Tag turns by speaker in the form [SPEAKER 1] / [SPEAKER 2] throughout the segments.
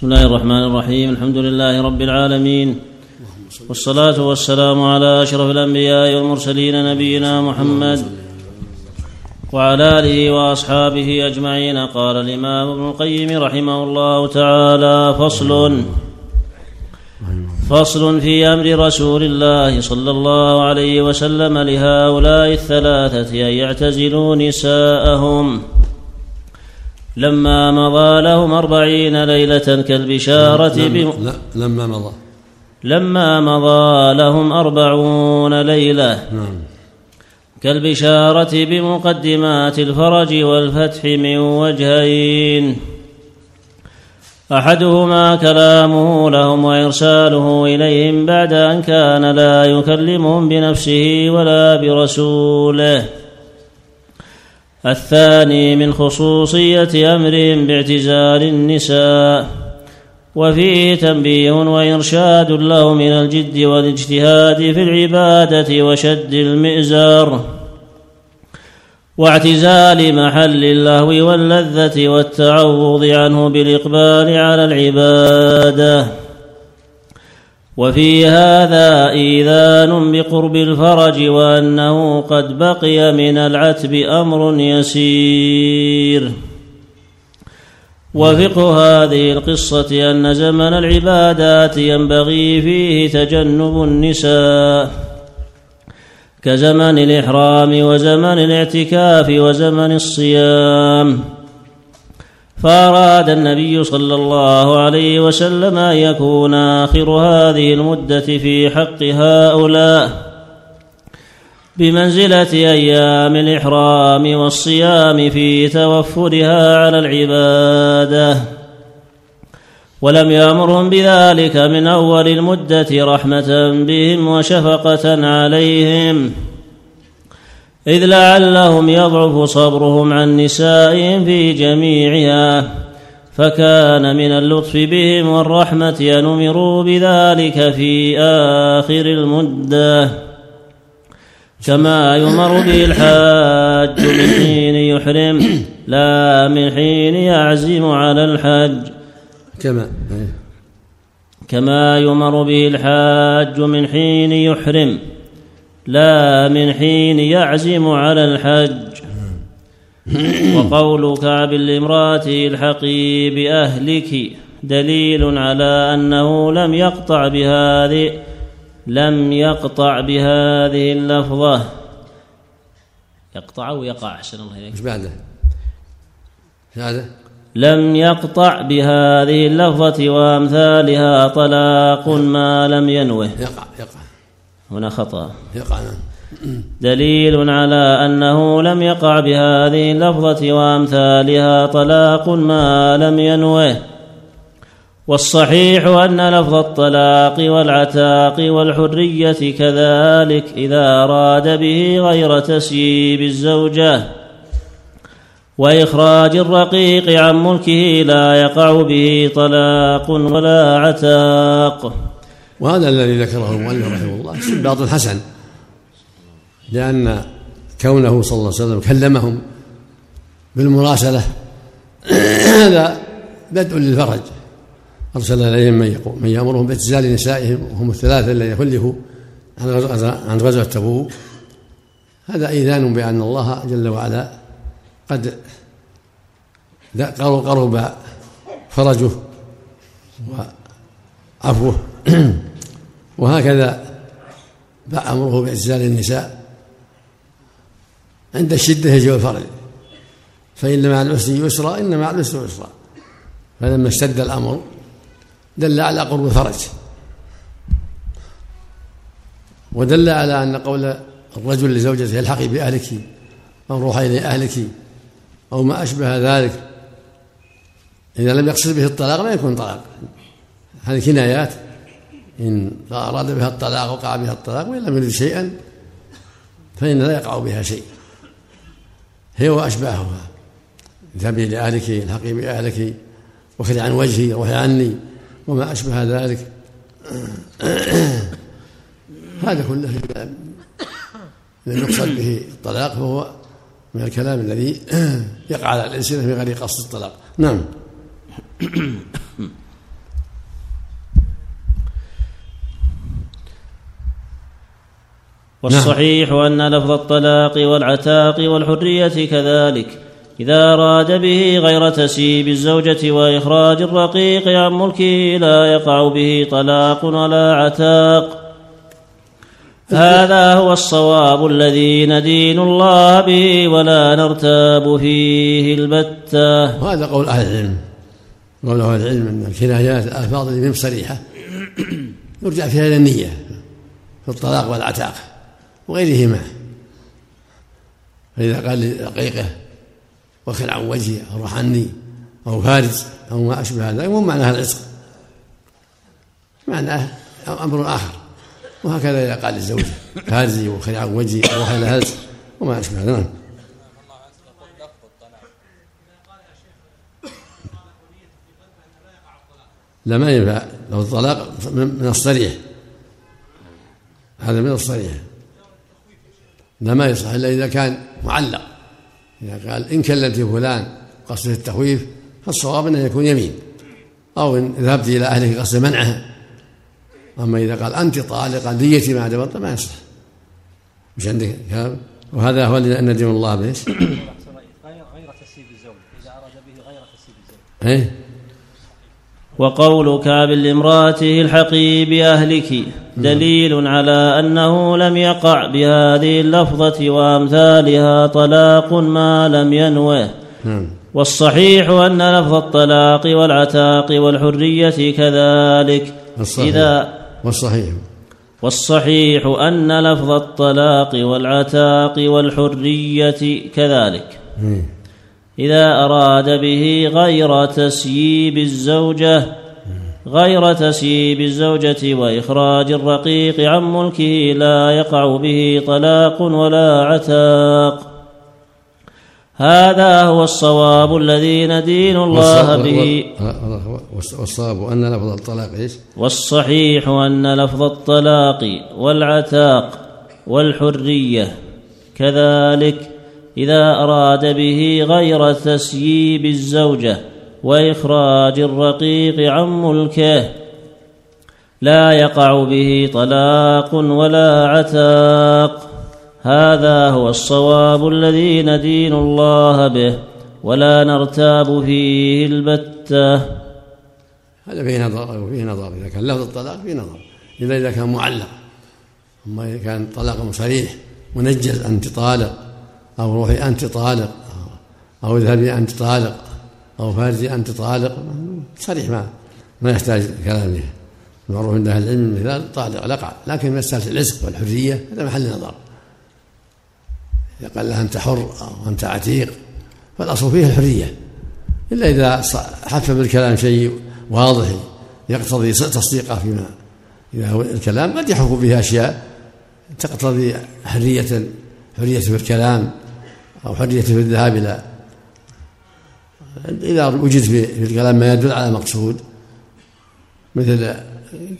[SPEAKER 1] بسم الله الرحمن الرحيم. الحمد لله رب العالمين. والصلاة والسلام على أشرف الأنبياء والمرسلين نبينا محمد وعلى آله وأصحابه أجمعين. قال الإمام ابن القيم رحمه الله تعالى فصل فصل في أمر رسول الله صلى الله عليه وسلم لهؤلاء الثلاثة أن يعتزلوا نساءهم. لما مضى لهم أربعين ليلة كالبشارة
[SPEAKER 2] لما, لا لما مضى.
[SPEAKER 1] لما مضى لهم أربعون ليلة
[SPEAKER 2] نعم.
[SPEAKER 1] كالبشارة بمقدمات الفرج والفتح من وجهين. أحدهما كلامه لهم وإرساله إليهم بعد أن كان لا يكلمهم بنفسه ولا برسوله. الثاني من خصوصية أمرهم باعتزال النساء وفيه تنبيه وإرشاد له من الجد والاجتهاد في العبادة وشد المئزار واعتزال محل اللهو واللذة والتعوض عنه بالإقبال على العبادة. وفي هذا إيذان بقرب الفرج وأنه قد بقي من العتب أمر يسير. وفقه هذه القصة أن زمن العبادات ينبغي فيه تجنب النساء. كزمن الإحرام وزمن الاعتكاف وزمن الصيام. فأراد النبي صلى الله عليه وسلم أن يكون آخر هذه المدة في حق هؤلاء بمنزلة أيام الإحرام والصيام في توفرها على العبادة ولم يأمرهم بذلك من أول المدة رحمة بهم وشفقة عليهم. إذ لعلهم يضعف صبرهم عن نسائهم في جميعها فكان من اللطف بهم والرحمة أن أمروا بذلك في آخر المدة. كما يمر به الحاج من حين يحرم لا من حين يعزم على الحج.
[SPEAKER 2] كما
[SPEAKER 1] كما يمر به الحاج من حين يحرم. لا من حين يعزم على الحج. وقول كعب لامرأته الحقي بأهلك دليل على أنه لم يقطع بهذه لم يقطع بهذه اللفظة. يقطع أو يقع؟ أحسن الله إليك
[SPEAKER 2] إيش بعده؟ هذا
[SPEAKER 1] لم يقطع بهذه اللفظة وأمثالها طلاق ما لم ينوه.
[SPEAKER 2] يقع يقع.
[SPEAKER 1] هنا خطأ.
[SPEAKER 2] يقع.
[SPEAKER 1] دليل على أنه لم يقع بهذه اللفظة وأمثالها طلاق ما لم ينوه. والصحيح أن لفظ الطلاق والعتاق والحرية كذلك إذا أراد به غير تسييب الزوجة. وإخراج الرقيق عن ملكه لا يقع به طلاق ولا عتاق.
[SPEAKER 2] وهذا الذي ذكره المؤلف رحمه الله استنباط حسن لأن كونه صلى الله عليه وسلم كلمهم بالمراسلة هذا بدء للفرج. أرسل إليهم من يقول من يأمرهم باعتزال نسائهم وهم الثلاثة الذين خلفوا عن غزوة تبوك. هذا إيذان بأن الله جل وعلا قد قرب فرجه وعفوه. وهكذا أمره باعتزال النساء عند الشدة يجب الفرج. فإن مع العسر يسرا إن مع العسر يسرا. فلما اشتد الأمر دل على قرب الفرج. ودل على أن قول الرجل لزوجته الحقي بأهلك أو روحي إلى أهلك أو ما أشبه ذلك إذا لم يقصد به الطلاق لا يكون طلاق. هذه كنايات. إن أراد بها الطلاق وقع بها الطلاق وإن لم يرد شيئا فإن لا يقع بها شيء. هي وأشباهها. اذهبي لأهلك الحقي بأهلك وخذي عن وجهي روحي عني وما أشبه ذلك. هذا كله الذي يقصد به الطلاق فهو من الكلام الذي يقع على الألسنة من غير قصد الطلاق. نعم.
[SPEAKER 1] والصحيح أن لفظ الطلاق والعتاق والحرية كذلك. إذا أراد به غير تسيب الزوجة وإخراج الرقيق عن ملكه لا يقع به طلاق ولا عتاق. هذا هو الصواب الذي ندين الله به ولا نرتاب فيه البتة.
[SPEAKER 2] وهذا قول أهل العلم. قول أهل العلم أن الكنايات الألفاظ اللي من صريحة. يرجع فيها إلى النية في الطلاق والعتاق. وغيرهما. فإذا قال لرقيقه وخل عن وجهي أو روح عني أو فارس أو ما أشبه هذا مو معناها العتق معناه أمر آخر. وهكذا إذا قال للزوجة فارزي وخل عن وجهي أو روح هلس وما أشبه نعم لا ما ينفع لو الطلاق من الصريح. هذا من الصريح. لا ما يصح إلا إذا كان معلق. إذا قال إن كلمت فلان قصد التخويف فالصواب انه يكون يمين. أو إن ذهبت إلى اهلك قصد منعها أما إذا قال أنت طالقه نيتي ما دبرت ما يصح. مش عندك كلام وهذا هو الذي ندم الله به. غير تسيب الزوج. إذا أراد به غير تسيب الزوج. إيه؟
[SPEAKER 1] وقول كعب لامرأته الحقي بأهلك دليل على أنه لم يقع بهذه اللفظة وأمثالها طلاق ما لم ينوه. نعم. والصحيح أن لفظ الطلاق والعتاق والحرية كذلك.
[SPEAKER 2] الصحيح إذا والصحيح.
[SPEAKER 1] والصحيح أن لفظ الطلاق والعتاق والحرية كذلك. إذا أراد به غير تسييب الزوجة غير تسييب الزوجة وإخراج الرقيق عن ملكه لا يقع به طلاق ولا عتاق. هذا هو الصواب الذي ندين الله به.
[SPEAKER 2] والصواب أن لفظ الطلاق إيش؟
[SPEAKER 1] والصحيح أن لفظ الطلاق والعتاق والحرية كذلك إذا أراد به غير تسييب الزوجة وإخراج الرقيق عن ملكه لا يقع به طلاق ولا عتاق. هذا هو الصواب الذي ندين الله به ولا نرتاب فيه البتة.
[SPEAKER 2] هذا فيه نظر وفيه نظر. إذا كان لفظ الطلاق فيه نظر. إلا إذا كان معلق أما إذا كان طلاق صريح منجز أنت طالق أو روحي أنت طالق. أو اذهبي أنت طالق. أو فارزي أنت طالق. صريح ما ما يحتاج كلام له المعروف عند أهل العلم المثال طالق لقع لكن مسألة العزق والحرية هذا محل نظر. إذا قال لها أنت حر أو أنت عتيق فالأصل فيه الحرية. إلا إذا حف بالكلام شيء واضح يقتضي تصديقه فيما إذا الكلام قد يحف به أشياء تقتضي حرية حرية في الكلام أو حرية في الذهاب إلى إذا وجد في الكلام ما يدل على مقصود مثل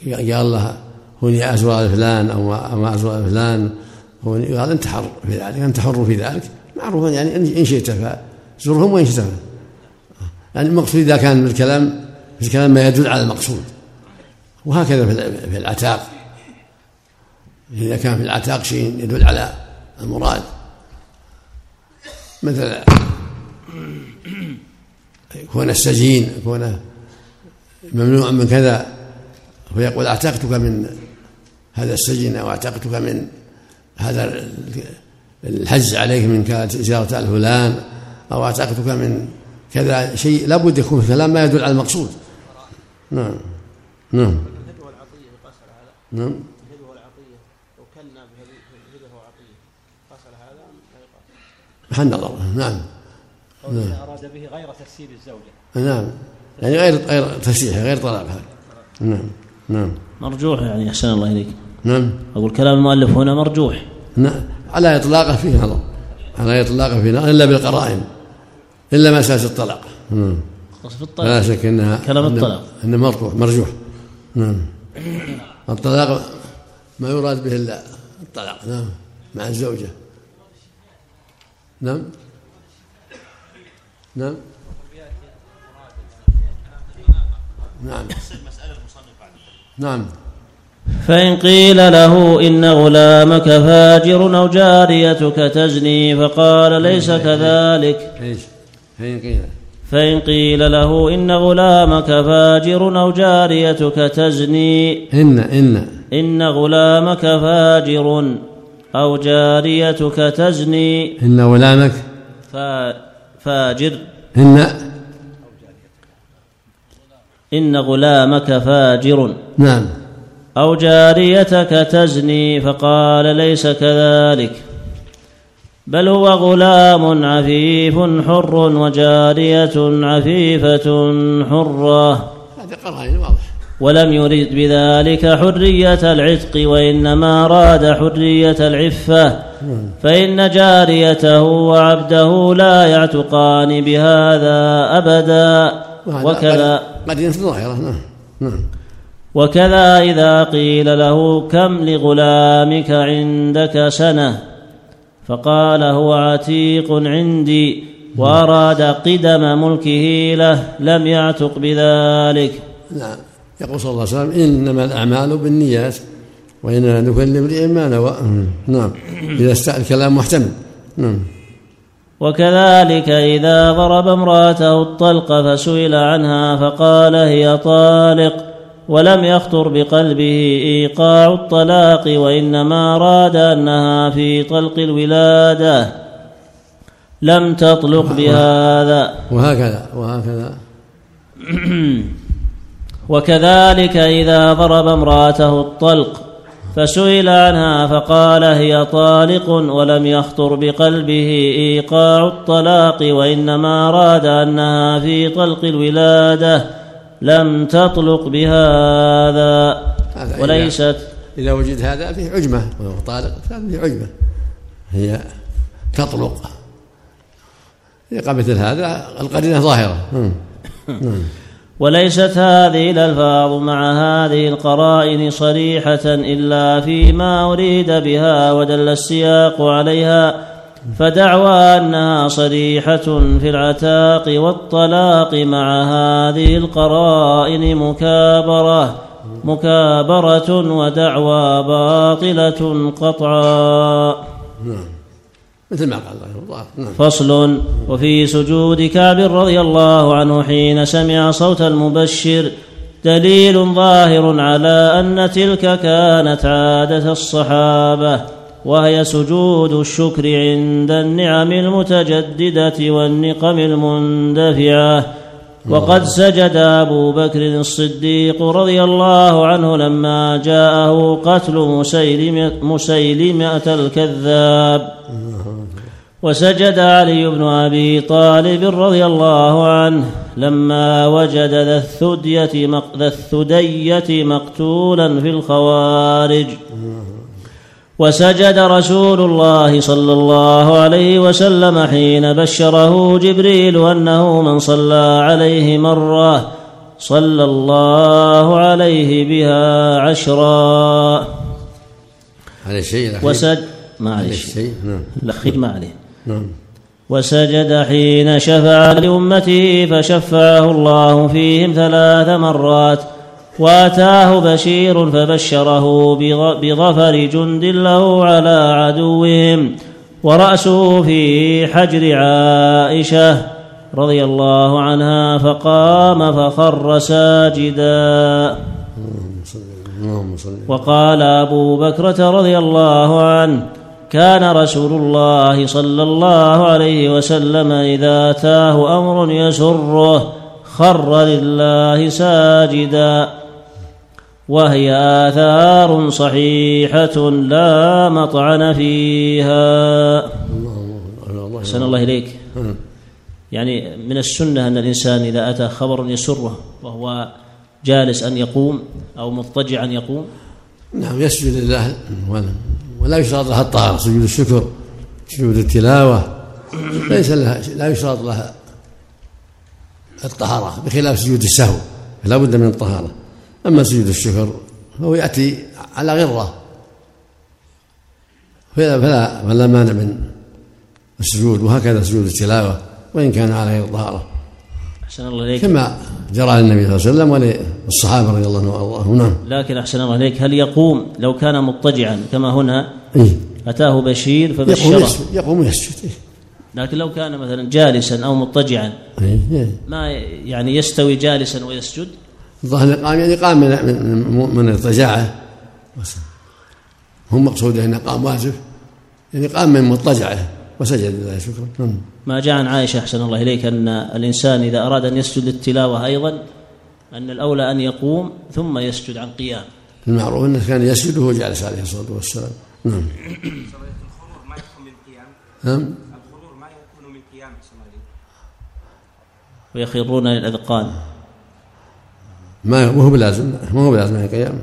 [SPEAKER 2] قال الله هوني أزواج فلان أو ما أزواج فلان قال أنت حر في ذلك أنت حر في ذلك. معروف يعني إن شئت فزرهم وإن شئت يعني المقصود إذا كان في الكلام في الكلام ما يدل على المقصود. وهكذا في العتاق. إذا كان في العتاق شيء يدل على المراد. مثل يكون السجين يكون ممنوع من كذا ويقول أعتقتك من هذا السجن أو أعتقتك من هذا الحج عليك من زيارة آل فلان أو أعتقتك من كذا شيء. لابد يكون في الكلام ما يدل على المقصود. نعم. نعم. نعم. محل نظر. نعم.
[SPEAKER 3] نعم. أراد به غير تفسير الزوجة.
[SPEAKER 2] نعم. يعني غير غير تفسيرها غير طلاقها نعم. نعم.
[SPEAKER 1] مرجوح يعني أحسن الله إليك.
[SPEAKER 2] نعم.
[SPEAKER 1] أقول كلام المؤلف هنا مرجوح.
[SPEAKER 2] نعم. على إطلاقه فيه نظر. على إطلاقه فيه نظر. إلا بالقرائن. إلا مسألة الطلاق. نعم.
[SPEAKER 1] في الطلاق.
[SPEAKER 2] لا شك انها
[SPEAKER 1] كلام الطلاق.
[SPEAKER 2] انه مرجوح. مرجوح. نعم. الطلاق ما يراد به إلا الطلاق. نعم. مع الزوجة. نعم. نعم. نعم. نعم.
[SPEAKER 1] فإن قيل له إن غلامك فاجر أو جاريتك تزني فقال ليس كذلك.
[SPEAKER 2] فإن قيل.
[SPEAKER 1] فإن قيل له إن غلامك فاجر أو جاريتك تزني
[SPEAKER 2] إن إن.
[SPEAKER 1] إن غلامك فاجر. أو جاريتك تزني.
[SPEAKER 2] إن غلامك
[SPEAKER 1] فا فاجر.
[SPEAKER 2] إن.
[SPEAKER 1] إن غلامك فاجر.
[SPEAKER 2] نعم.
[SPEAKER 1] أو جاريتك تزني فقال ليس كذلك. بل هو غلام عفيف حر وجارية عفيفة حرة.
[SPEAKER 2] هذه قرائن واضح
[SPEAKER 1] ولم يرد بذلك حرية العتق وإنما أراد حرية العفة. فإن جاريته وعبده لا يعتقان بهذا أبدا. وكذا
[SPEAKER 2] قد ظاهرة نعم نعم.
[SPEAKER 1] وكذا إذا قيل له كم لغلامك عندك سنة؟ فقال هو عتيق عندي وأراد قدم ملكه له لم يعتق بذلك.
[SPEAKER 2] نعم. يقول صلى الله عليه وسلم إنما الأعمال بالنيات وإنما لكل امرئ ما نوى. نعم. إذا الكلام محتمل. نعم.
[SPEAKER 1] وكذلك إذا ضرب امرأته الطلق فسئل عنها فقال هي طالق ولم يخطر بقلبه إيقاع الطلاق وإنما أراد أنها في طلق الولادة. لم تطلق بهذا.
[SPEAKER 2] وهكذا وهكذا.
[SPEAKER 1] وكذلك إذا ضرب امرأته الطلق فسئل عنها فقال هي طالق ولم يخطر بقلبه إيقاع الطلاق وإنما أراد أنها في طلق الولادة لم تطلق بهذا وليست
[SPEAKER 2] إذا وجد هذا فيه عجمة وهو طالق فيه عجمة. هي تطلق. إذا مثل هذا القرينة ظاهرة.
[SPEAKER 1] وليست هذه الألفاظ مع هذه القرائن صريحة إلا فيما أريد بها ودل السياق عليها فدعوى أنها صريحة في العتاق والطلاق مع هذه القرائن مكابرة مكابرة ودعوى باطلة قطعا.
[SPEAKER 2] نعم. مثل ما قال الله.
[SPEAKER 1] نعم. فصل. وفي سجود كعب رضي الله عنه حين سمع صوت المبشر دليل ظاهر على أن تلك كانت عادة الصحابة وهي سجود الشكر عند النعم المتجددة والنقم المندفعة. وقد سجد أبو بكر الصديق رضي الله عنه لما جاءه قتل مسيلمه, مسيلمة الكذاب. وسجد علي بن أبي طالب رضي الله عنه لما وجد ذا الثدية, ذا الثدية مقتولا في الخوارج. وسجد رسول الله صلى الله عليه وسلم حين بشره جبريل أنه من صلى عليه مرة صلى الله عليه بها عشرا.
[SPEAKER 2] على شيء
[SPEAKER 1] وسج ما عليه شيء
[SPEAKER 2] نعم.
[SPEAKER 1] الأخير ما عليه.
[SPEAKER 2] نعم.
[SPEAKER 1] وسجد حين شفع لأمته فشفعه الله فيهم ثلاث مرات. وأتاه بشير فبشره بظفر جند له على عدوهم. ورأسه في حجر عائشة رضي الله عنها فقام فخر ساجدا. وقال أبو بكرة رضي الله عنه كان رسول الله صلى الله عليه وسلم إذا أتاه أمر يسره خر لله ساجدا. وهي آثار صحيحة لا مطعن فيها. أحسن الله إليك. يعني من السنة أن الإنسان إذا أتى خبر يسره وهو جالس أن يقوم أو مضطجعا يقوم؟
[SPEAKER 2] نعم يسجد لله. ولا يشرط لها الطهارة سجود الشكر سجود التلاوة ليس لها لا يشرط لها الطهارة بخلاف سجود السهو لا بد من الطهارة. أما سجود الشكر فهو يأتي على غرة. فلا فلا فلا مانع من السجود وهكذا سجود التلاوة وإن كان على غير طهارة
[SPEAKER 1] أحسن الله إليك.
[SPEAKER 2] كما جرى للنبي صلى الله عليه وسلم الصحابة رضي الله عنهم نعم
[SPEAKER 1] لكن أحسن الله إليك هل يقوم لو كان مضطجعا كما هنا
[SPEAKER 2] إيه؟
[SPEAKER 1] أتاه بشير
[SPEAKER 2] يقوم
[SPEAKER 1] فبشره
[SPEAKER 2] يسجد يقوم ويسجد إيه؟
[SPEAKER 1] لكن لو كان مثلا جالسا أو مضطجعا
[SPEAKER 2] إيه؟ إيه؟
[SPEAKER 1] ما يعني يستوي جالسا ويسجد
[SPEAKER 2] الظاهر قام يعني قام من من, بس. هم مقصوده انه قام واجب يعني قام من مضطجعة وسجد لله شكرا نعم.
[SPEAKER 1] ما جاء عن عائشة أحسن الله إليك أن الإنسان إذا أراد أن يسجد للتلاوة أيضا أن الأولى أن يقوم ثم يسجد عن قيام.
[SPEAKER 2] المعروف أنه كان يسجد وهو جالس عليه الصلاة والسلام. نعم.
[SPEAKER 4] الخضور ما يكون من قيام
[SPEAKER 2] نعم.
[SPEAKER 4] الخضور ما يكون من قيام.
[SPEAKER 1] ويخرون للأذقان.
[SPEAKER 2] ما هو بلازم. ما هو بلازم القيام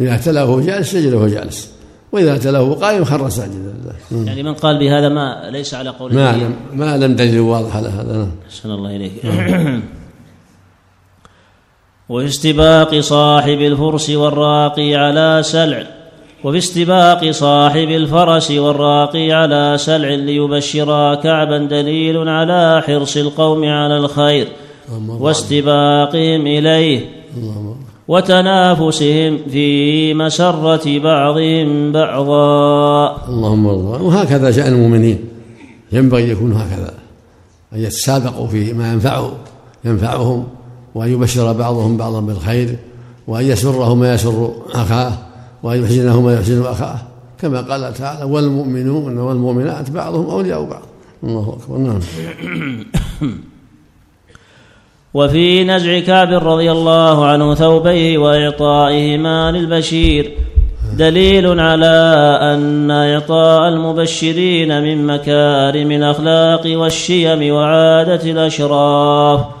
[SPEAKER 2] إذا تلاه وهو جالس سجد وهو جالس وإذا تلاه وهو قائم خر ساجدا نعم.
[SPEAKER 1] يعني من قال بهذا ما ليس على قول
[SPEAKER 2] ما. لم ما لم دليل واضح على هذا نعم.
[SPEAKER 1] أحسن الله إليك. وفي استباق صاحب الفرس والراقي على سلع وفي استباق صاحب الفرس والراقي على سلع ليبشرا كعبا دليل على حرص القوم على الخير واستباقهم إليه وتنافسهم في مسرة بعضهم بعضا.
[SPEAKER 2] اللهم ارضى وهكذا شأن المؤمنين. ينبغي يكون هكذا أن يتسابقوا في ما ينفعه ينفعهم وأن يبشر بعضهم بعضا بالخير وأن يسره ما يسر أخاه وأن يحزنه ما يحزن أخاه. كما قال تعالى والمؤمنون والمؤمنات بعضهم أولياء بعض الله أكبر. نعم.
[SPEAKER 1] وفي نزع كعب رضي الله عنه ثوبيه وإعطائهما للبشير دليل على أن إعطاء المبشرين من مكارم الأخلاق والشيم وعادة الأشراف.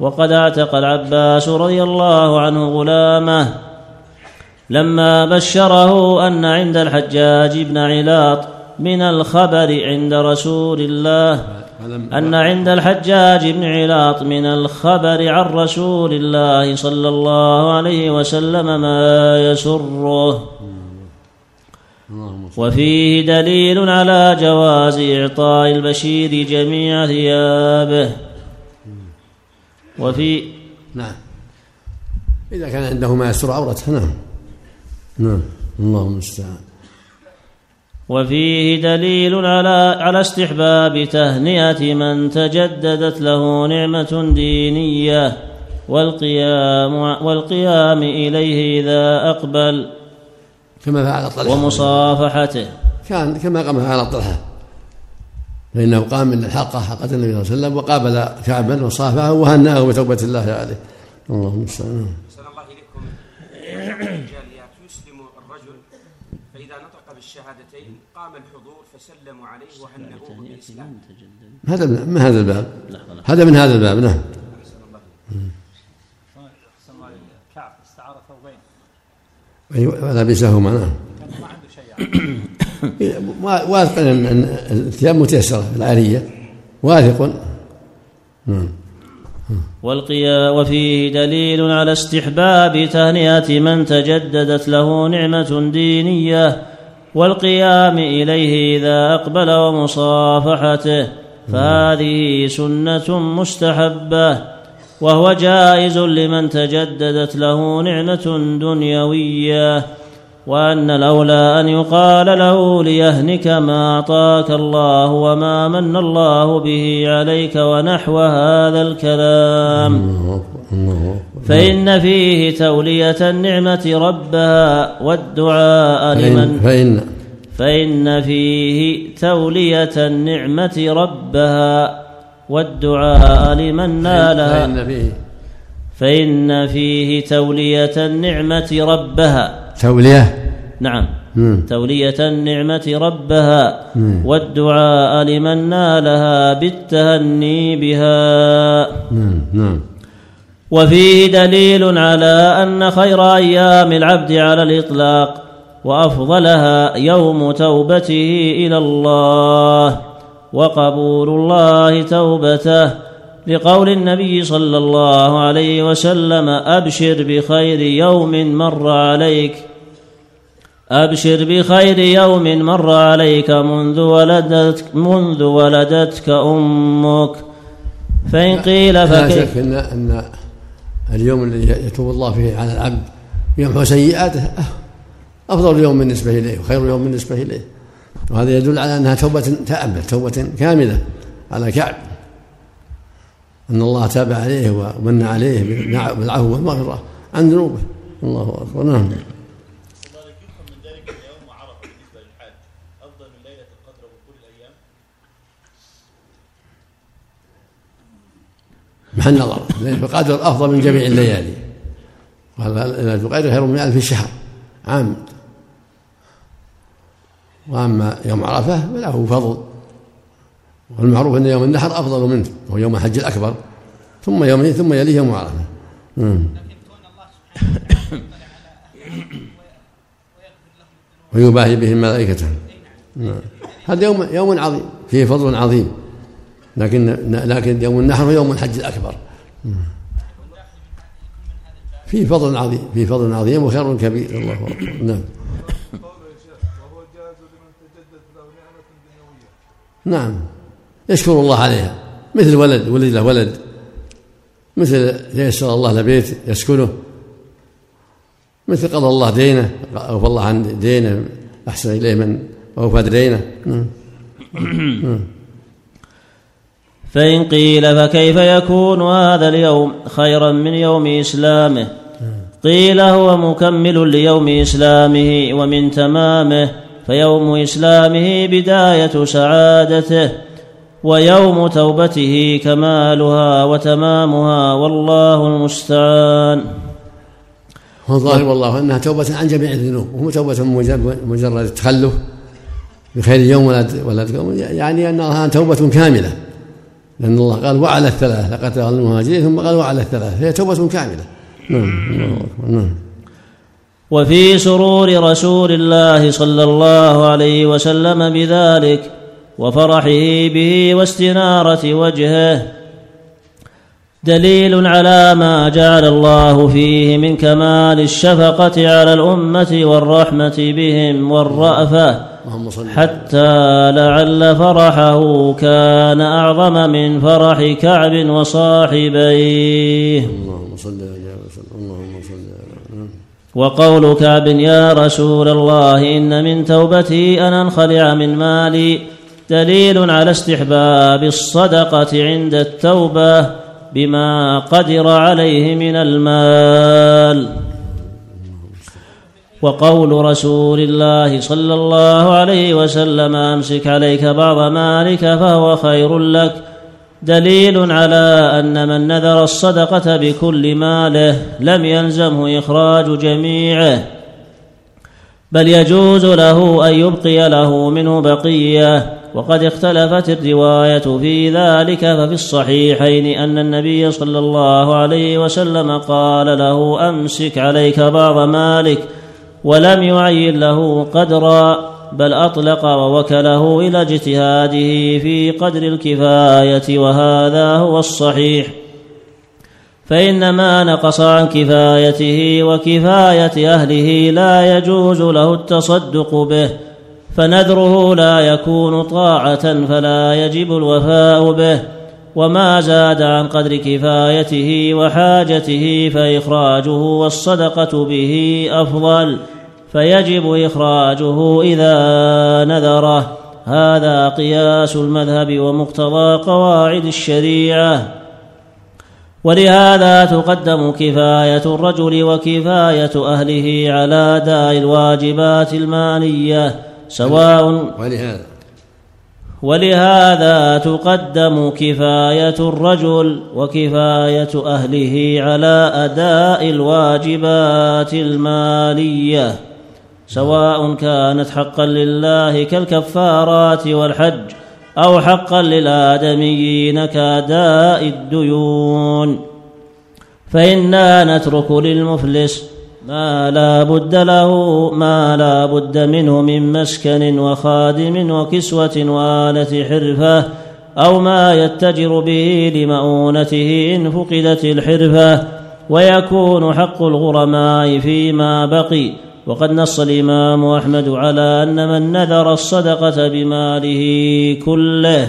[SPEAKER 1] وقد أعتق العباس رضي الله عنه غلامه لما بشره أن عند الحجاج بن علاط من الخبر عند رسول الله أن عند الحجاج بن علاط من الخبر عن رسول الله صلى الله عليه وسلم ما يسره. وفيه دليل على جواز إعطاء البشير جميع ثيابه. وفي
[SPEAKER 2] نعم. إذا كان عنده ما يستر عورته نعم. نعم. اللهم المستعان.
[SPEAKER 1] وفيه دليل على على استحباب تهنئة من تجددت له نعمة دينية والقيام والقيام إليه إذا أقبل
[SPEAKER 2] كما فعل طلحة.
[SPEAKER 1] ومصافحته.
[SPEAKER 2] كان كما قام على طلحة. فإنه قام من الحلقة حلقة النبي صلى الله عليه وسلم وقابل كعبا وصافحه وهناه بتوبة الله عليه. اللهم
[SPEAKER 4] أحسن الله إليكم. الجاليات يسلم الرجل. فإذا نطق بالشهادتين قام الحضور فسلموا عليه وهنئوه بالإسلام.
[SPEAKER 2] هذا من هذا الباب؟ هذا من هذا الباب نعم.
[SPEAKER 3] كعب استعار ثوبين.
[SPEAKER 2] أيوة لبسهما نعم.
[SPEAKER 3] كان ما عنده شيء يعني.
[SPEAKER 2] واثق ان الثياب متيسرة العارية. واثق. نعم.
[SPEAKER 1] والقيا وفيه دليل على استحباب تهنئة من تجددت له نعمة دينية والقيام إليه إذا أقبل ومصافحته فهذه سنة مستحبة وهو جائز لمن تجددت له نعمة دنيوية. وأن الأولى أن يقال له ليهنك ما أعطاك الله وما من الله به عليك ونحو هذا الكلام. فإن فيه تولية النعمة ربها والدعاء لمن
[SPEAKER 2] فإن
[SPEAKER 1] فإن فيه تولية النعمة ربها والدعاء لمن نالها.
[SPEAKER 2] فإن فيه
[SPEAKER 1] فإن فيه تولية النعمة ربها.
[SPEAKER 2] تولية؟
[SPEAKER 1] نعم.
[SPEAKER 2] مم.
[SPEAKER 1] تولية النعمة ربها.
[SPEAKER 2] مم.
[SPEAKER 1] والدعاء لمن نالها بالتهني بها.
[SPEAKER 2] نعم نعم.
[SPEAKER 1] وفيه دليل على أن خير أيام العبد على الإطلاق وأفضلها يوم توبته إلى الله وقبول الله توبته. لقول النبي صلى الله عليه وسلم أبشر بخير يوم مر عليك أبشر بخير يوم مر عليك منذ ولدتك منذ ولدتك أمك. فإن قيل
[SPEAKER 2] لا
[SPEAKER 1] فكيف؟
[SPEAKER 2] شك إن إن اليوم الذي يتوب الله فيه على العبد ويمحو سيئاته أفضل يوم بالنسبة إليه وخير يوم بالنسبة إليه. وهذا يدل على أنها توبة تامه توبة كاملة على كعب. أن الله تاب عليه ومن عليه بالعفو والمغفرة عن ذنوبه. الله أكبر. نعم. محل نظر. ليلة القدر أفضل من جميع الليالي. ليلة القدر خير من ألف شهر. عام. وأما يوم عرفة فله فضل. والمعروف أن يوم النحر أفضل منه وهو يوم الحج الأكبر. ثم يوم ثم يليه يوم عرفة. ويباهي بهم ملائكته. هذا يوم يوم عظيم. فيه فضل عظيم. لكن لكن يوم النحر هو يوم الحج الأكبر. فيه فضل عظيم فيه فضل عظيم وخير كبير. الله أكبر. نعم. نعم. يشكر الله عليها. مثل ولد ولد له ولد. مثل ييسر الله له بيت يسكنه مثل قضى الله دينه أوفى الله عن دينه أحسن إليه من أوفى دينه. نعم.
[SPEAKER 1] فإن قيل فكيف يكون هذا اليوم خيرا من يوم إسلامه؟ قيل هو مكمل ليوم إسلامه ومن تمامه فيوم إسلامه بداية سعادته ويوم توبته كمالها وتمامها والله المستعان.
[SPEAKER 2] والظاهر والله أنها توبة عن جميع الذنوب ومو توبة مجرد التخلف بخير يوم ولا ولا يعني أنها توبة كاملة. لأن الله قال وعلى الثلاث لقد المهاجرين ثم قال وعلى الثلاث هي توبة كاملة. نعم نعم.
[SPEAKER 1] وفي سرور رسول الله صلى الله عليه وسلم بذلك وفرحه به واستنارة وجهه. دليل على ما جعل الله فيه من كمال الشفقة على الأمة والرحمة بهم والرافه حتى لعل فرحه كان أعظم من فرح كعب وصاحبيه. اللهم صل على اللهم صل على وقول كعب يا رسول الله إن من توبتي أن انخلع من مالي دليل على استحباب الصدقة عند التوبة بما قدر عليه من المال. وقول رسول الله صلى الله عليه وسلم أمسك عليك بعض مالك فهو خير لك. دليل على أن من نذر الصدقة بكل ماله لم يلزمه إخراج جميعه بل يجوز له أن يبقي له منه بقية. وقد اختلفت الرواية في ذلك ففي الصحيحين أن النبي صلى الله عليه وسلم قال له أمسك عليك بعض مالك. ولم يعين له قدرا بل أطلق ووكله إلى اجتهاده في قدر الكفاية وهذا هو الصحيح. فان ما نقص عن كفايته وكفاية أهله لا يجوز له التصدق به فنذره لا يكون طاعة فلا يجب الوفاء به. وما زاد عن قدر كفايته وحاجته فاخراجه والصدقه به افضل فيجب اخراجه اذا نذره هذا قياس المذهب ومقتضى قواعد الشريعه ولهذا تقدم كفايه الرجل وكفايه اهله على اداء الواجبات الماليه سواء
[SPEAKER 2] ولهذا
[SPEAKER 1] ولهذا تقدم كفاية الرجل وكفاية أهله على أداء الواجبات المالية سواء كانت حقا لله كالكفارات والحج أو حقا للآدميين كأداء الديون. فإنا نترك للمفلس ما لا بد له ما لا بد منه من مسكن وخادم وكسوة وآلة حرفة أو ما يتجر به لمؤونته إن فقدت الحرفة. ويكون حق الغرماء فيما بقي. وقد نص الإمام أحمد على أن من نذر الصدقة بماله كله.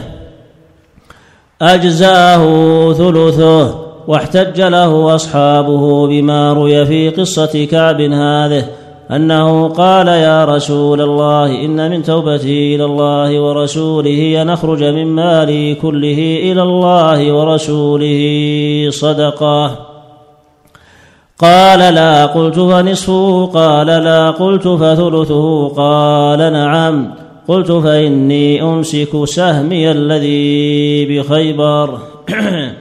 [SPEAKER 1] أجزاه ثلثه. واحتج له اصحابه بما روي في قصة كعب هذه أنه قال يا رسول الله إن من توبتي إلى الله ورسوله ان اخرج من مالي كله إلى الله ورسوله صدقة. قال لا قلت فنصفه. قال لا قلت فثلثه. قال نعم. قلت فإني أمسك سهمي الذي بخيبر.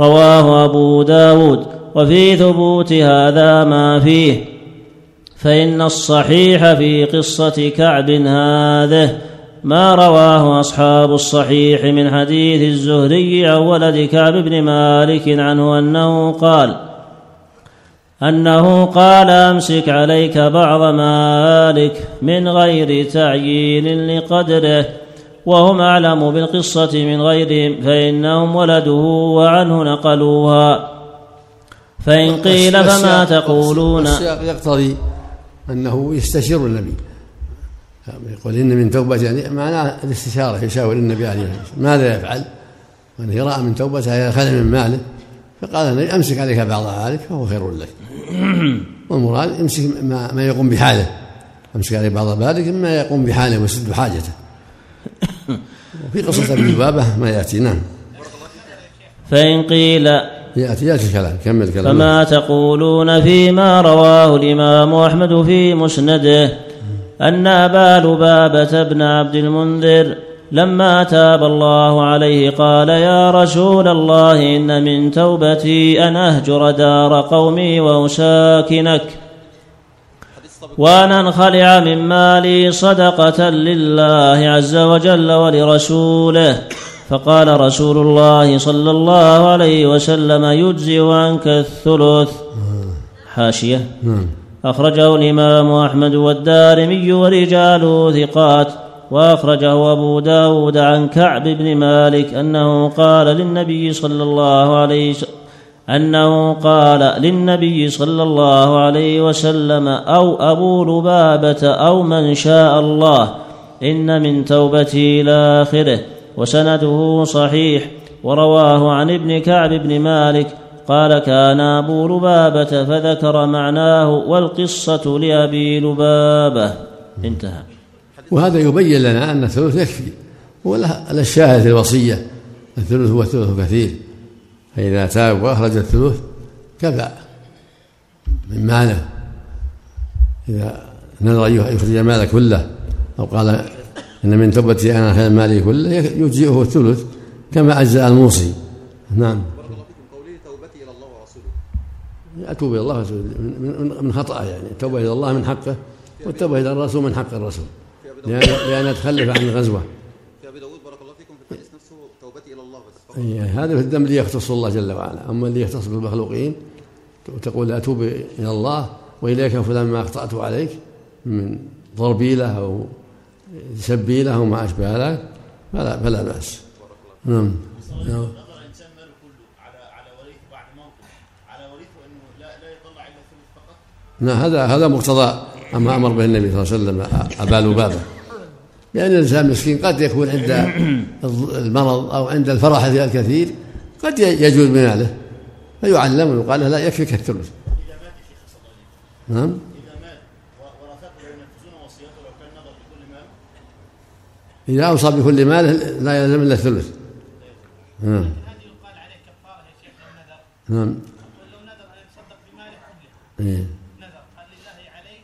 [SPEAKER 1] رواه أبو داود وفي ثبوت هذا ما فيه. فإن الصحيح في قصة كعب هذه ما رواه أصحاب الصحيح من حديث الزهري عن ولد كعب بن مالك عنه أنه قال أنه قال أمسك عليك بعض مالك من غير تعيين لقدره. وهم أعلم بالقصة من غيرهم فإنهم ولده وعنه نقلوها. فإن قيل فما تقولون؟
[SPEAKER 2] يقتضي أنه يستشير النبي. يقول إن من توبة يعني معناه الاستشارة يشاور النبي عليه الصلاة والسلام. ماذا يفعل؟ وأنه رأى من توبته يأخذ من ماله. فقال النبي أمسك عليك بعض مالك فهو خير لك. والمراد أمسك ما, ما يقوم بحاله. أمسك عليه بعض مالك ما يقوم بحاله ويسد حاجته. وفي قصة أبي لبابة ما يأتي نعم
[SPEAKER 1] فإن قيل
[SPEAKER 2] يأتي يأتي الكلام كمل كلام
[SPEAKER 1] فما تقولون فيما رواه الإمام أحمد في مسنده أن أبا لبابة بن عبد المنذر لما تاب الله عليه قال يا رسول الله إن من توبتي أن أهجر دار قومي وأساكنك وأن أنخلع من مالي صدقة لله عز وجل ولرسوله. فقال رسول الله صلى الله عليه وسلم يجزئ عنك الثلث. حاشية.
[SPEAKER 2] نعم.
[SPEAKER 1] أخرجه الإمام أحمد والدارمي ورجاله ثقات. وأخرجه أبو داود عن كعب بن مالك أنه قال للنبي صلى الله عليه وسلم أنه قال للنبي صلى الله عليه وسلم أو أبو لبابة أو من شاء الله إن من توبتي إلى آخره وسنده صحيح ورواه عن ابن كعب بن مالك قال كان أبو لبابة فذكر معناه والقصة لأبي لبابة انتهى.
[SPEAKER 2] وهذا يبين لنا أن الثلث يكفي ولا الشاهد الوصية الثلث هو الثلث كثير. فإذا تاب وأخرج الثلث كفى من ماله. إذا نذر أن يخرج ماله كله أو قال إن من توبتي أنا خير مالي كله يجزئه الثلث كما أجزأ الموصي. نعم.
[SPEAKER 5] توبتي إلى الله ورسوله.
[SPEAKER 2] أتوب إلى الله ورسوله من, من خطأ يعني. التوبة إلى الله من حقه والتوبة إلى الرسول من حق الرسول. لأن لأن تخلف عن الغزوة
[SPEAKER 5] في أبي داود بارك الله فيكم في الحديث نفسه توبتي
[SPEAKER 2] أي هذا في الذنب اللي يختص الله جل وعلا. أما اللي يختص بالمخلوقين تقول أتوب إلى الله وإليك فلان ما أخطأت عليك من ضربي له أو سبي له وما أشبه ذلك فلا فلا بأس. نعم. نعم. نعم هذا هذا مقتضى أما أمر به النبي صلى الله عليه وسلم أبا لبابة. لأن الإنسان مسكين قد يكون عند المرض أو عند الفرح الكثير قد يجوز بماله فيعلم ويقال له لا يكفيك الثلث
[SPEAKER 6] وسلم
[SPEAKER 2] نعم؟
[SPEAKER 6] إذا مات ورثته ينفذون وصيته لو كان نظر بكل مال
[SPEAKER 2] إذا أوصى بكل ماله لا يلزم إلا الثلث. نعم. نعم. إيه.
[SPEAKER 3] نذر هل لله عليه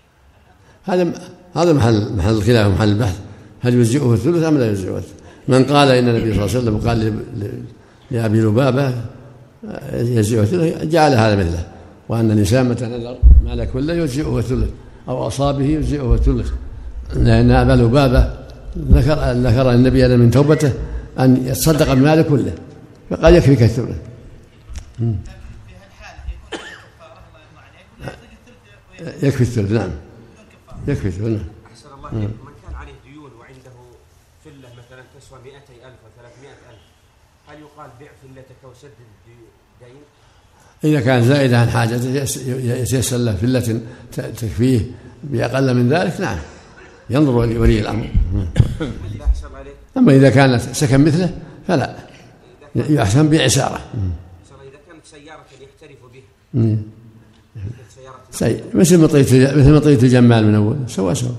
[SPEAKER 2] هذا هذا محل محل الخلاف محل البحث. هل يجزئه الثلث أم لا يجزئه الثلث؟ من قال إن النبي صلى الله عليه وسلم قال ل- ل- لأبي لبابة آه، يجزئه الثلث جعل هذا مثله. وأن الإنسان متى نذر مال كله يجزئه الثلث أو أصابه يجزئه الثلث. لأن أبا لبابة ذكر ذكر النبي أن من توبته أن يتصدق بماله كله فقال يكفيك الثلث. يكفي الثلث نعم. يكفي الثلث نعم.
[SPEAKER 4] أحسن الله إليكم من كان عليه ديون وعنده فلة مثلا تسوى 200 ألف و 300 ألف هل يقال بيع فلتك وسدد دين؟
[SPEAKER 2] إذا كان زائدة عن حاجته يس- يتيسر له فلة تكفيه بأقل من ذلك نعم. ينظر ولي الأمر.
[SPEAKER 4] إذا أحسن الله
[SPEAKER 2] أما إذا كانت سكن مثله فلا. يحسن بعسارة.
[SPEAKER 4] أحسن الله
[SPEAKER 2] مم. سيء. مثل مطية مثل مطية الجمال من أول. سوا سوا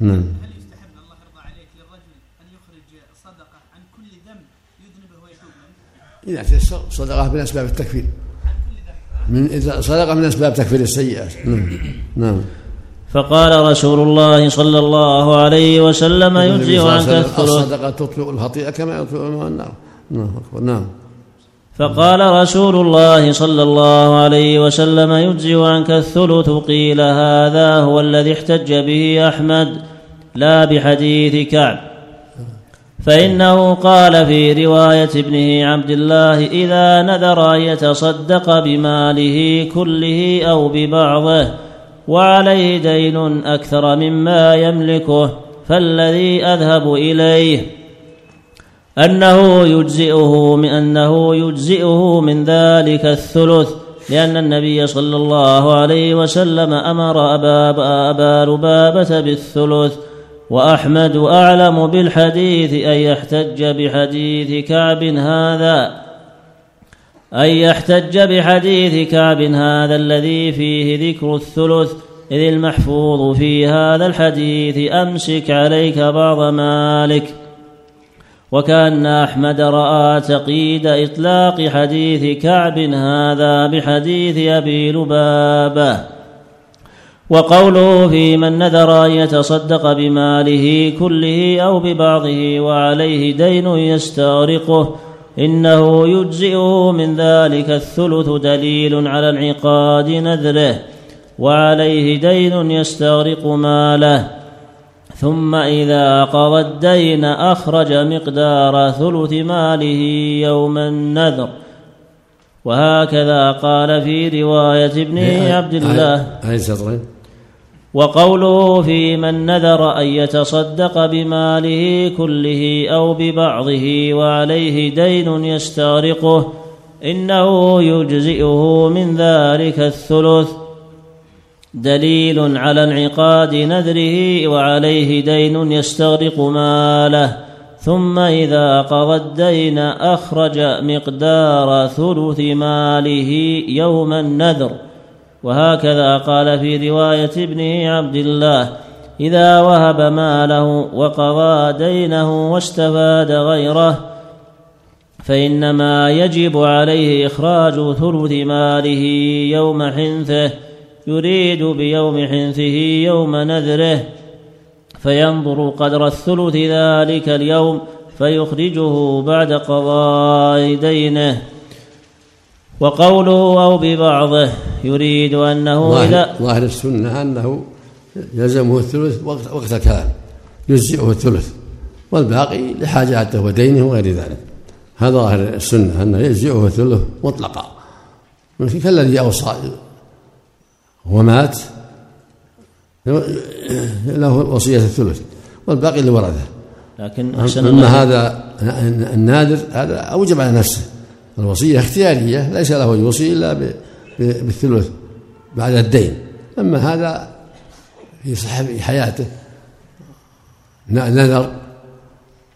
[SPEAKER 2] نعم
[SPEAKER 3] هل يستحب الله يرضى عليك للرجل ان يخرج صدقه عن كل ذنب يذنبه ويتوب منه؟
[SPEAKER 2] إذا تيسر صدقة من أسباب التكفير. من إذا صدقة من أسباب تكفير السيئات نعم. نعم.
[SPEAKER 1] فقال رسول الله صلى الله عليه وسلم يجزئ عنك الثلث
[SPEAKER 2] الصدقة تطفئ الخطيئة كما يطفئ الماء النار. نعم. نعم.
[SPEAKER 1] فقال رسول الله صلى الله عليه وسلم يجزئ عنك الثلث قيل هذا هو الذي احتج به أحمد لا بحديث كعب. فإنه قال في رواية ابنه عبد الله إذا نذر ان يتصدق بماله كله أو ببعضه وعليه دين أكثر مما يملكه فالذي أذهب إليه. أنه يجزئه من أنه يجزئه من ذلك الثلث لأن النبي صلى الله عليه وسلم أمر أبا, أبا لبابة بالثلث وأحمد أعلم بالحديث أن يحتج بحديث كعب هذا أن يحتج بحديث كعب هذا الذي فيه ذكر الثلث إذ المحفوظ في هذا الحديث أمسك عليك بعض مالك. وكأن أحمد رأى تقييد إطلاق حديث كعب هذا بحديث أبي لبابة. وقوله في من نذر أن يتصدق بماله كله أو ببعضه وعليه دين يستغرقه إنه يجزئه من ذلك الثلث دليل على انعقاد نذره وعليه دين يستغرق ماله. ثم إذا قضى الدين أخرج مقدار ثلث ماله يوم النذر. وهكذا قال في رواية ابن عبد الله.
[SPEAKER 2] هاي سطرين
[SPEAKER 1] وقوله في من نذر أن يتصدق بماله كله أو ببعضه وعليه دين يستغرقه إنه يجزئه من ذلك الثلث. دليل على انعقاد نذره وعليه دين يستغرق ماله. ثم إذا قضى الدين أخرج مقدار ثلث ماله يوم النذر. وهكذا قال في رواية ابنه عبد الله إذا وهب ماله وقضى دينه واستفاد غيره فإنما يجب عليه إخراج ثلث ماله يوم حنثه يريد بيوم حنثه يوم نذره فينظر قدر الثلث ذلك اليوم فيخرجه بعد قضاء دينه. وقوله أو ببعضه يريد أنه إذا
[SPEAKER 2] ظاهر السنة أنه يلزمه الثلث وقت, وقت الكلام يجزئه الثلث والباقي لحاجاته ودينه وغير ذلك. هذا ظاهر السنة أنه يجزئه الثلث مطلقا. كالذي أوصى ومات له وصية الثلث والباقي لورثه.
[SPEAKER 1] لكن أحسن
[SPEAKER 2] أما هذا النادر هذا أوجب على نفسه. الوصية اختيارية ليس له يوصي إلا بالثلث بعد الدين. أما هذا في صحة حياته نذر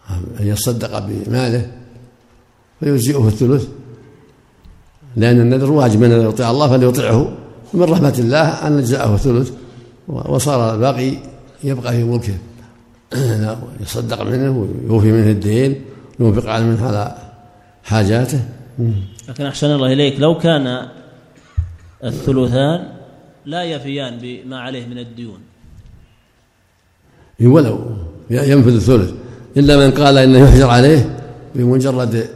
[SPEAKER 2] أن يصدق بماله فيجزئه الثلث. لأن النذر واجب من يطيع الله فليطيعه. ومن رحمة الله أن أجزأه الثلث وصار الباقي يبقى في ملكه. يصدق منه ويوفي منه الدين وينفق على منه على حاجاته.
[SPEAKER 1] لكن أحسن الله إليك لو كان الثلثان لا يفيان بما عليه من الديون.
[SPEAKER 2] ولو ينفذ الثلث إلا من قال إنه يحجر عليه بمجرد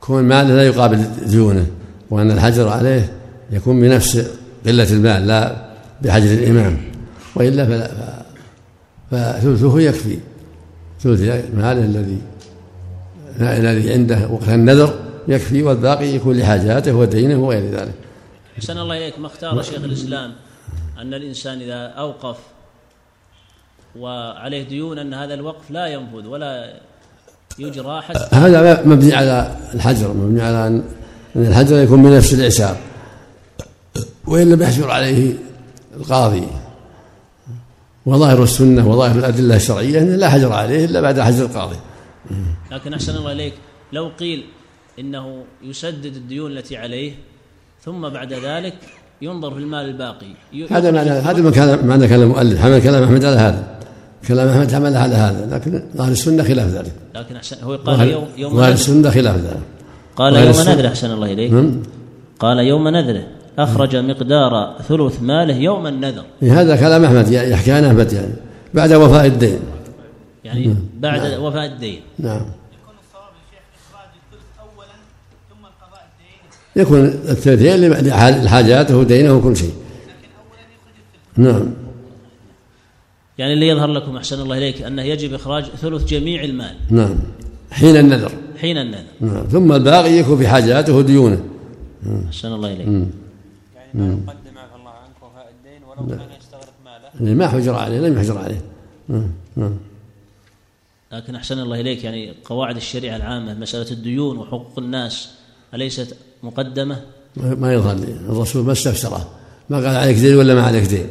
[SPEAKER 2] كون ماله لا يقابل ديونه وأن الحجر عليه يكون بنفس قلة المال لا بحجر الإمام. وإلا فلا فثلثه يكفي ثلث ماله الذي الذي عنده وقت النذر يكفي والباقي يكون لحاجاته ودينه وغير ذلك.
[SPEAKER 1] أحسن الله إليك. ما اختار شيخ الإسلام أن الإنسان إذا أوقف وعليه ديون أن هذا الوقف لا ينفذ ولا يجرى حتى
[SPEAKER 2] هذا مبني على الحجر مبني على أن أن الحجر يكون بنفس الإعسار وإن لم يحجر عليه القاضي وظاهر السنة وظاهر الأدلة الشرعية أنه لا حجر عليه إلا بعد حجر القاضي.
[SPEAKER 1] لكن أحسن الله إليك. لو قيل إنه يسدد الديون التي عليه ثم بعد ذلك ينظر في المال الباقي.
[SPEAKER 2] هذا معنى هذا ما كان معنى كلام المؤلف. حمل كلام أحمد على هذا. كلام أحمد حمل على هذا. لكن أهل السنة خلاف ذلك.
[SPEAKER 1] لكن أحسن هو قال يوم يوم نذر
[SPEAKER 2] السنة خلاف ذلك.
[SPEAKER 1] قال يوم نذره أحسن الله إليك.
[SPEAKER 2] نعم.
[SPEAKER 1] قال يوم نذره أخرج مقدار ثلث ماله يوم النذر.
[SPEAKER 2] هذا كلام أحمد. يحكي عن أحمد يعني. بعد وفاء الدين.
[SPEAKER 1] يعني بعد وفاء الدين.
[SPEAKER 2] نعم
[SPEAKER 3] يكون الصواب يا شيخ اخراج الثلث اولا ثم القضاء الدين
[SPEAKER 2] يكون الثلثين لحاجاته ودينه وكل شيء.
[SPEAKER 3] لكن اولا يخرج الثلث
[SPEAKER 2] نعم.
[SPEAKER 1] يعني اللي يظهر لكم أحسن الله إليك أنه يجب إخراج ثلث جميع المال.
[SPEAKER 2] نعم. حين النذر.
[SPEAKER 1] حين النذر.
[SPEAKER 2] نعم. ثم الباقي يكون في حاجاته وديونه.
[SPEAKER 1] أحسن الله إليك.
[SPEAKER 7] يعني ما يقدم عفى الله عنك وفاء الدين ولو كان يستغرق ماله.
[SPEAKER 2] اللي ما حجر عليه لم يحجر عليه. نعم. نعم.
[SPEAKER 1] لكن أحسن الله إليك يعني قواعد الشريعة العامة مسألة الديون وحقوق الناس أليست مقدمة؟
[SPEAKER 2] ما لي. الرسول ما استفسره. ما قال عليك دين ولا ما عليك دين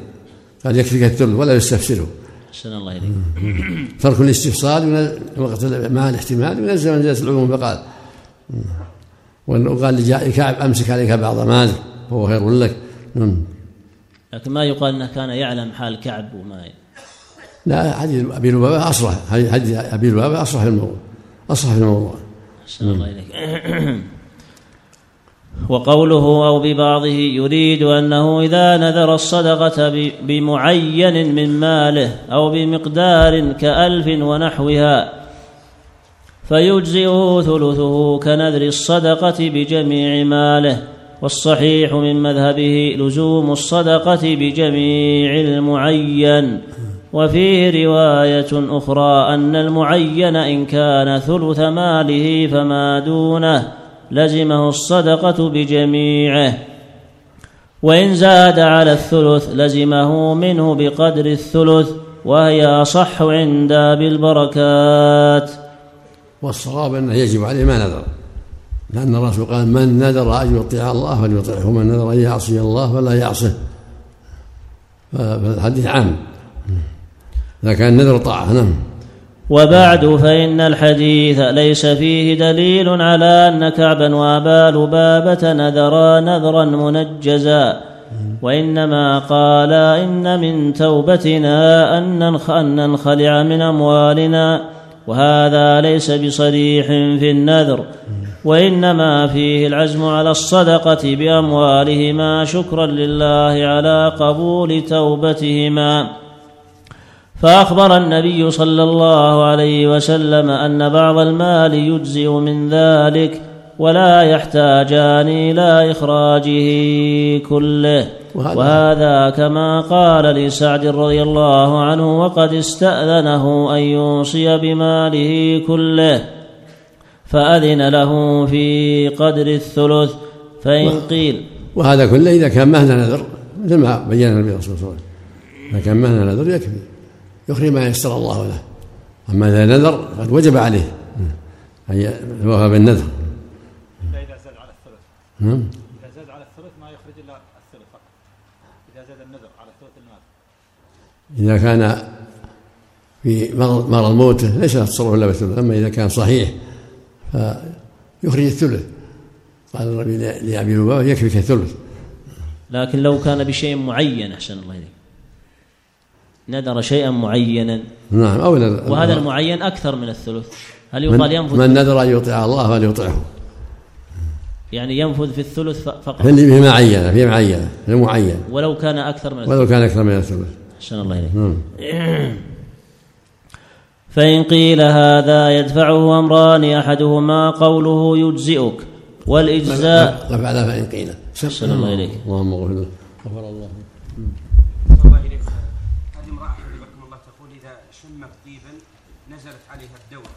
[SPEAKER 2] قال يكفيك الثلث ولا يستفسره.
[SPEAKER 1] أحسن الله إليك.
[SPEAKER 2] ترك الاستفصال من وقت مع الاحتمال ينزل منزلة العموم. فقال وقال لكعب أمسك عليك بعض مالك فهو خير لك. نعم.
[SPEAKER 1] لكن ما يقال أنه كان يعلم حال كعب وما
[SPEAKER 2] لا حديث أبي لبابة اصلح حديث أبي لبابة اصلح في الموضوع. اصلح في الموضوع.
[SPEAKER 1] أحسن الله إليك. وقوله أو ببعضه يريد أنه إذا نذر الصدقة بمعين من ماله أو بمقدار كألف ونحوها فيجزئه ثلثه كنذر الصدقة بجميع ماله والصحيح من مذهبه لزوم الصدقة بجميع المعين وفيه رواية أخرى أن المعين إن كان ثلث ماله فما دونه لزمه الصدقة بجميعه. وإن زاد على الثلث لزمه منه بقدر الثلث وهي أصح عند أبي البركات
[SPEAKER 2] والصواب أنه يجب عليه ما نذر لأن الرسول قال من نذر أن يطيع الله فليطيعه ومن نذر أن يعصي الله فلا يعصه. فالحديث عام. إذا كان نذر طاعة نعم.
[SPEAKER 1] وبعد فإن الحديث ليس فيه دليل على أن كعبا وأبا لبابة نذرا نذرا منجزا وإنما قال إن من توبتنا أن ننخلع من أموالنا وهذا ليس بصريح في النذر وإنما فيه العزم على الصدقة بأموالهما شكرا لله على قبول توبتهما. فأخبر النبي صلى الله عليه وسلم أن بعض المال يجزئ من ذلك ولا يحتاجان إلى إخراجه كله.
[SPEAKER 2] وهذا-
[SPEAKER 1] وهذا كما قال لسعد رضي الله عنه وقد استأذنه أن يوصي بماله كله فأذن له في قدر الثلث. فإن قيل
[SPEAKER 2] وهذا كله إذا كان مهنة نذر مثل ما بين النبي صلى الله عليه وسلم. إذا كان مهنة نذر يكفي. يخرج ما يسر الله له. أما إذا نذر قد وجب عليه أن الوفاء بالنذر.
[SPEAKER 8] إلا إذا زاد على الثلث.
[SPEAKER 2] نعم.
[SPEAKER 8] إذا زاد على الثلث ما يخرج إلا الثلث فقط. إذا زاد النذر على ثلث المال.
[SPEAKER 2] إذا كان في مرض مرض موته ليس له تصرف إلا بالثلث. أما إذا كان صحيح فيخرج الثلث. قال النبي لأبي لبابة يكفيك الثلث.
[SPEAKER 1] لكن لو كان بشيء معين أحسن الله إليك. نذر شيئا معينا.
[SPEAKER 2] نعم أو نذر-
[SPEAKER 1] وهذا المعين أكثر من الثلث. هل يقال ينفذ؟
[SPEAKER 2] من نذر أن يطيع الله فليطيعه
[SPEAKER 1] يعني ينفذ في الثلث فقط.
[SPEAKER 2] في معينة في معينة في معين.
[SPEAKER 1] ولو كان أكثر من الثلث.
[SPEAKER 2] ولو كان أكثر من الثلث.
[SPEAKER 1] أحسن الله إليك.
[SPEAKER 2] نعم.
[SPEAKER 1] فإن قيل هذا يدفعه أمران أحدهما قوله يجزئك والإجزاء.
[SPEAKER 2] رفعنا فإن قيل.
[SPEAKER 1] أحسن الله إليك.
[SPEAKER 2] اللهم اغفر له. غفر الله
[SPEAKER 4] إليك هذه امرأة حفظكم الله تقول إذا شمت طيبا نزلت عليها الدورة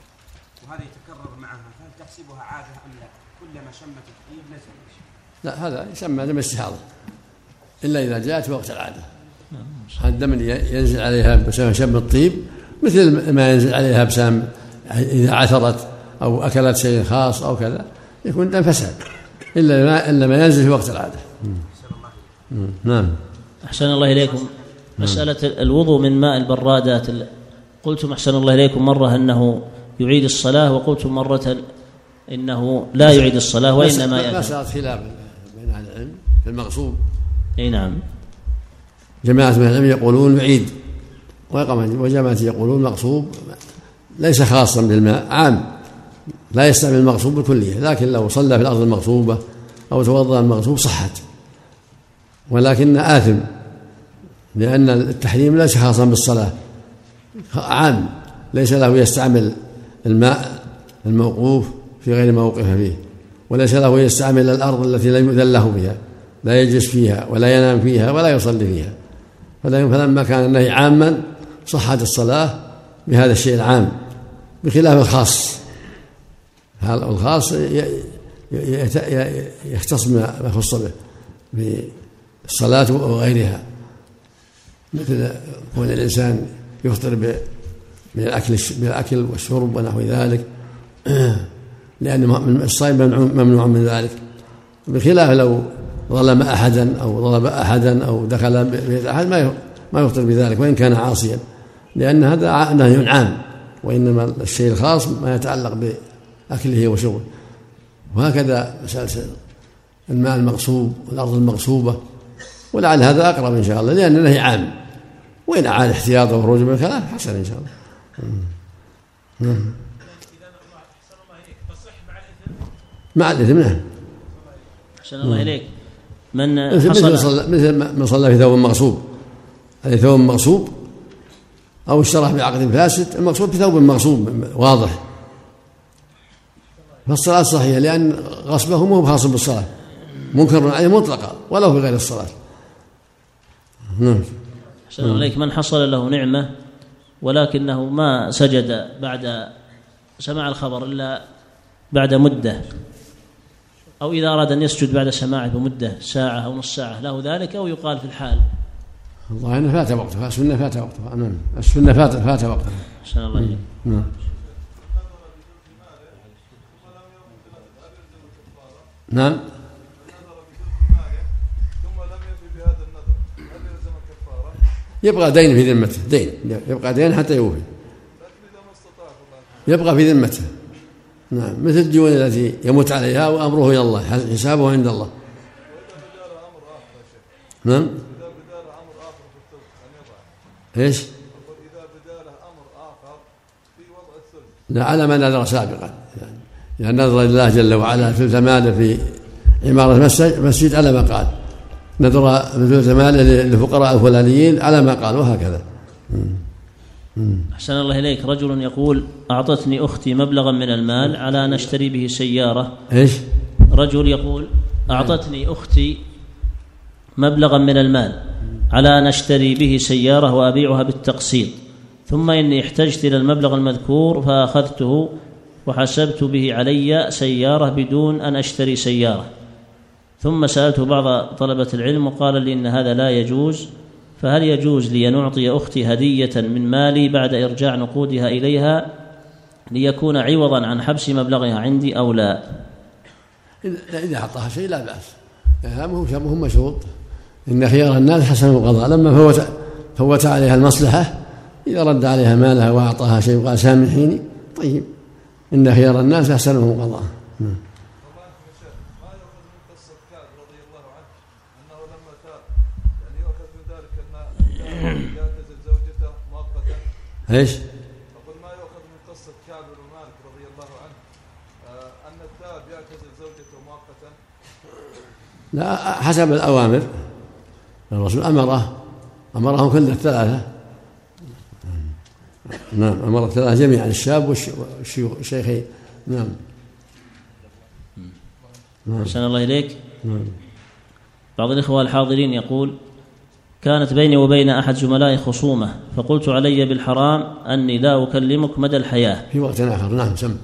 [SPEAKER 4] وهذا يتكرر معها فهل تحسبها عادة أم لا؟ كلما شمت الطيب نزل
[SPEAKER 2] لا هذا يسمى دم استحاضة إلا إذا جاءت وقت العادة. الدم اللي ينزل عليها بسبب شم الطيب مثل ما ينزل عليها بسبب إذا عثرت أو أكلت شيء خاص أو كذا يكون دم فساد. إلا ما إلا ما ينزل في وقت العادة. نعم.
[SPEAKER 1] أحسن الله إليكم. مسألة الوضوء من ماء البرادات. ال- قلتم أحسن الله إليكم مرة أنه يعيد الصلاة وقلتم مرة إنه لا يعيد الصلاة وإنما يأتي.
[SPEAKER 2] مسألة خلاف بين أهل العلم في المغصوب
[SPEAKER 1] إي نعم.
[SPEAKER 2] جماعة من العلم يقولون يعيد وجماعة يقولون مغصوب ليس خاصا بالماء عام. لا يستعمل المغصوب بالكلية لكن لو صلى في الأرض المغصوبة أو توضأ المغصوب صحت. ولكن آثم لأن التحريم ليس خاصا بالصلاة. عام ليس له يستعمل الماء الموقوف في غير ما وقف فيه وليس له يستعمل الأرض التي لم يؤذن له بها لا يجلس فيها ولا ينام فيها ولا يصلي فيها. فلما كان النهي عاما صحت الصلاة بهذا الشيء العام بخلاف الخاص. الخاص يختص ما يخص به بالصلاة وغيرها. مثل كون الإنسان يفطر من الأكل من الأكل والشرب ونحو ذلك. لأن الصائم ممنوع من ذلك. بخلاف لو ظلم أحدا أو ضرب أحدا أو دخل بيت أحد ما ما يفطر بذلك وإن كان عاصيا. لأن هذا نهي عام وإنما الشيء الخاص ما يتعلق بأكله وشربه. وهكذا مسألة الماء المغصوب والأرض المغصوبة ولعل هذا أقرب إن شاء الله لأن النهي عام. وإن أعاد احتياطه وخروجه من الخلاف حسن إن شاء الله. نعم مع الإثم نعم
[SPEAKER 1] أحسن الله إليك. من
[SPEAKER 2] مثل
[SPEAKER 1] حصل
[SPEAKER 2] مثل من صلى في ثوب مغصوب. أي ثوب مغصوب أو اشترى بعقد فاسد المقصود بثوب مغصوب واضح. فالصلاة صحيحة لأن غصبه مو خاص بالصلاة. منكر عليه مطلقا ولو في غير الصلاة. نعم.
[SPEAKER 1] أحسن الله إليك. من حصل له نعمة ولكنه ما سجد بعد سماع الخبر إلا بعد مدة. أو إذا أراد أن يسجد بعد سماعه بمدة ساعة أو نص ساعة له ذلك أو يقال في الحال.
[SPEAKER 2] الله إنه فات وقتها السنة فات وقتها نعم السنة فات فات وقتها
[SPEAKER 1] أحسن الله إليك.
[SPEAKER 2] نعم. نعم. يبقى دين في ذمته دين. يبقى دين حتى يوفي. يبقى في ذمته. نعم. مثل الديون التي يموت عليها وأمره إلى الله. حسابه عند الله؟ نعم. إيش؟ لا على ما نذر سابقا. يعني يعني نذر لله جل وعلا ثلث ماله في عمارة مسجد, على ما قال. نذر ثلث ماله للفقراء الفلانيين على ما قال وهكذا.
[SPEAKER 1] أحسن الله إليك. رجل يقول أعطتني أختي مبلغا من المال على أن أشتري به سيارة.
[SPEAKER 2] إيش؟
[SPEAKER 1] رجل يقول أعطتني أختي مبلغا من المال على أن أشتري به سيارة وأبيعها بالتقسيط. ثم إني احتجت إلى المبلغ المذكور فأخذته وحسبت به علي سيارة بدون أن أشتري سيارة. ثم سألت بعض طلبة العلم وقال لي إن هذا لا يجوز. فهل يجوز لي أن أعطي أختي هدية من مالي بعد إرجاع نقودها إليها ليكون عوضا عن حبس مبلغها عندي أو لا؟
[SPEAKER 2] إذا أعطاها شيء لا بأس. مو مشروط. إن خيار الناس حسن القضاء. لما فوت فوت عليها المصلحة إذا رد عليها مالها وأعطاها شيء وقال سامحيني طيب. إن خيار الناس أحسنهم قضاء نعم. إيش؟
[SPEAKER 9] أقول ما يؤخذ من قصة كعب بن مالك رضي الله عنه؟ آه، أن التاب يعتزل زوجته مؤقتا.
[SPEAKER 2] لا حسب الأوامر. الرسول أمره. أمرهم كل الثلاثة. نعم أمر الثلاثة جميعا. الشاب والشيخين نعم.
[SPEAKER 1] نعم. أحسن الله إليك.
[SPEAKER 2] نعم.
[SPEAKER 1] بعض الإخوة الحاضرين يقول كانت بيني وبين أحد زملائي خصومة فقلت علي بالحرام أني لا أكلمك مدى الحياة.
[SPEAKER 2] في وقت آخر. نعم سم.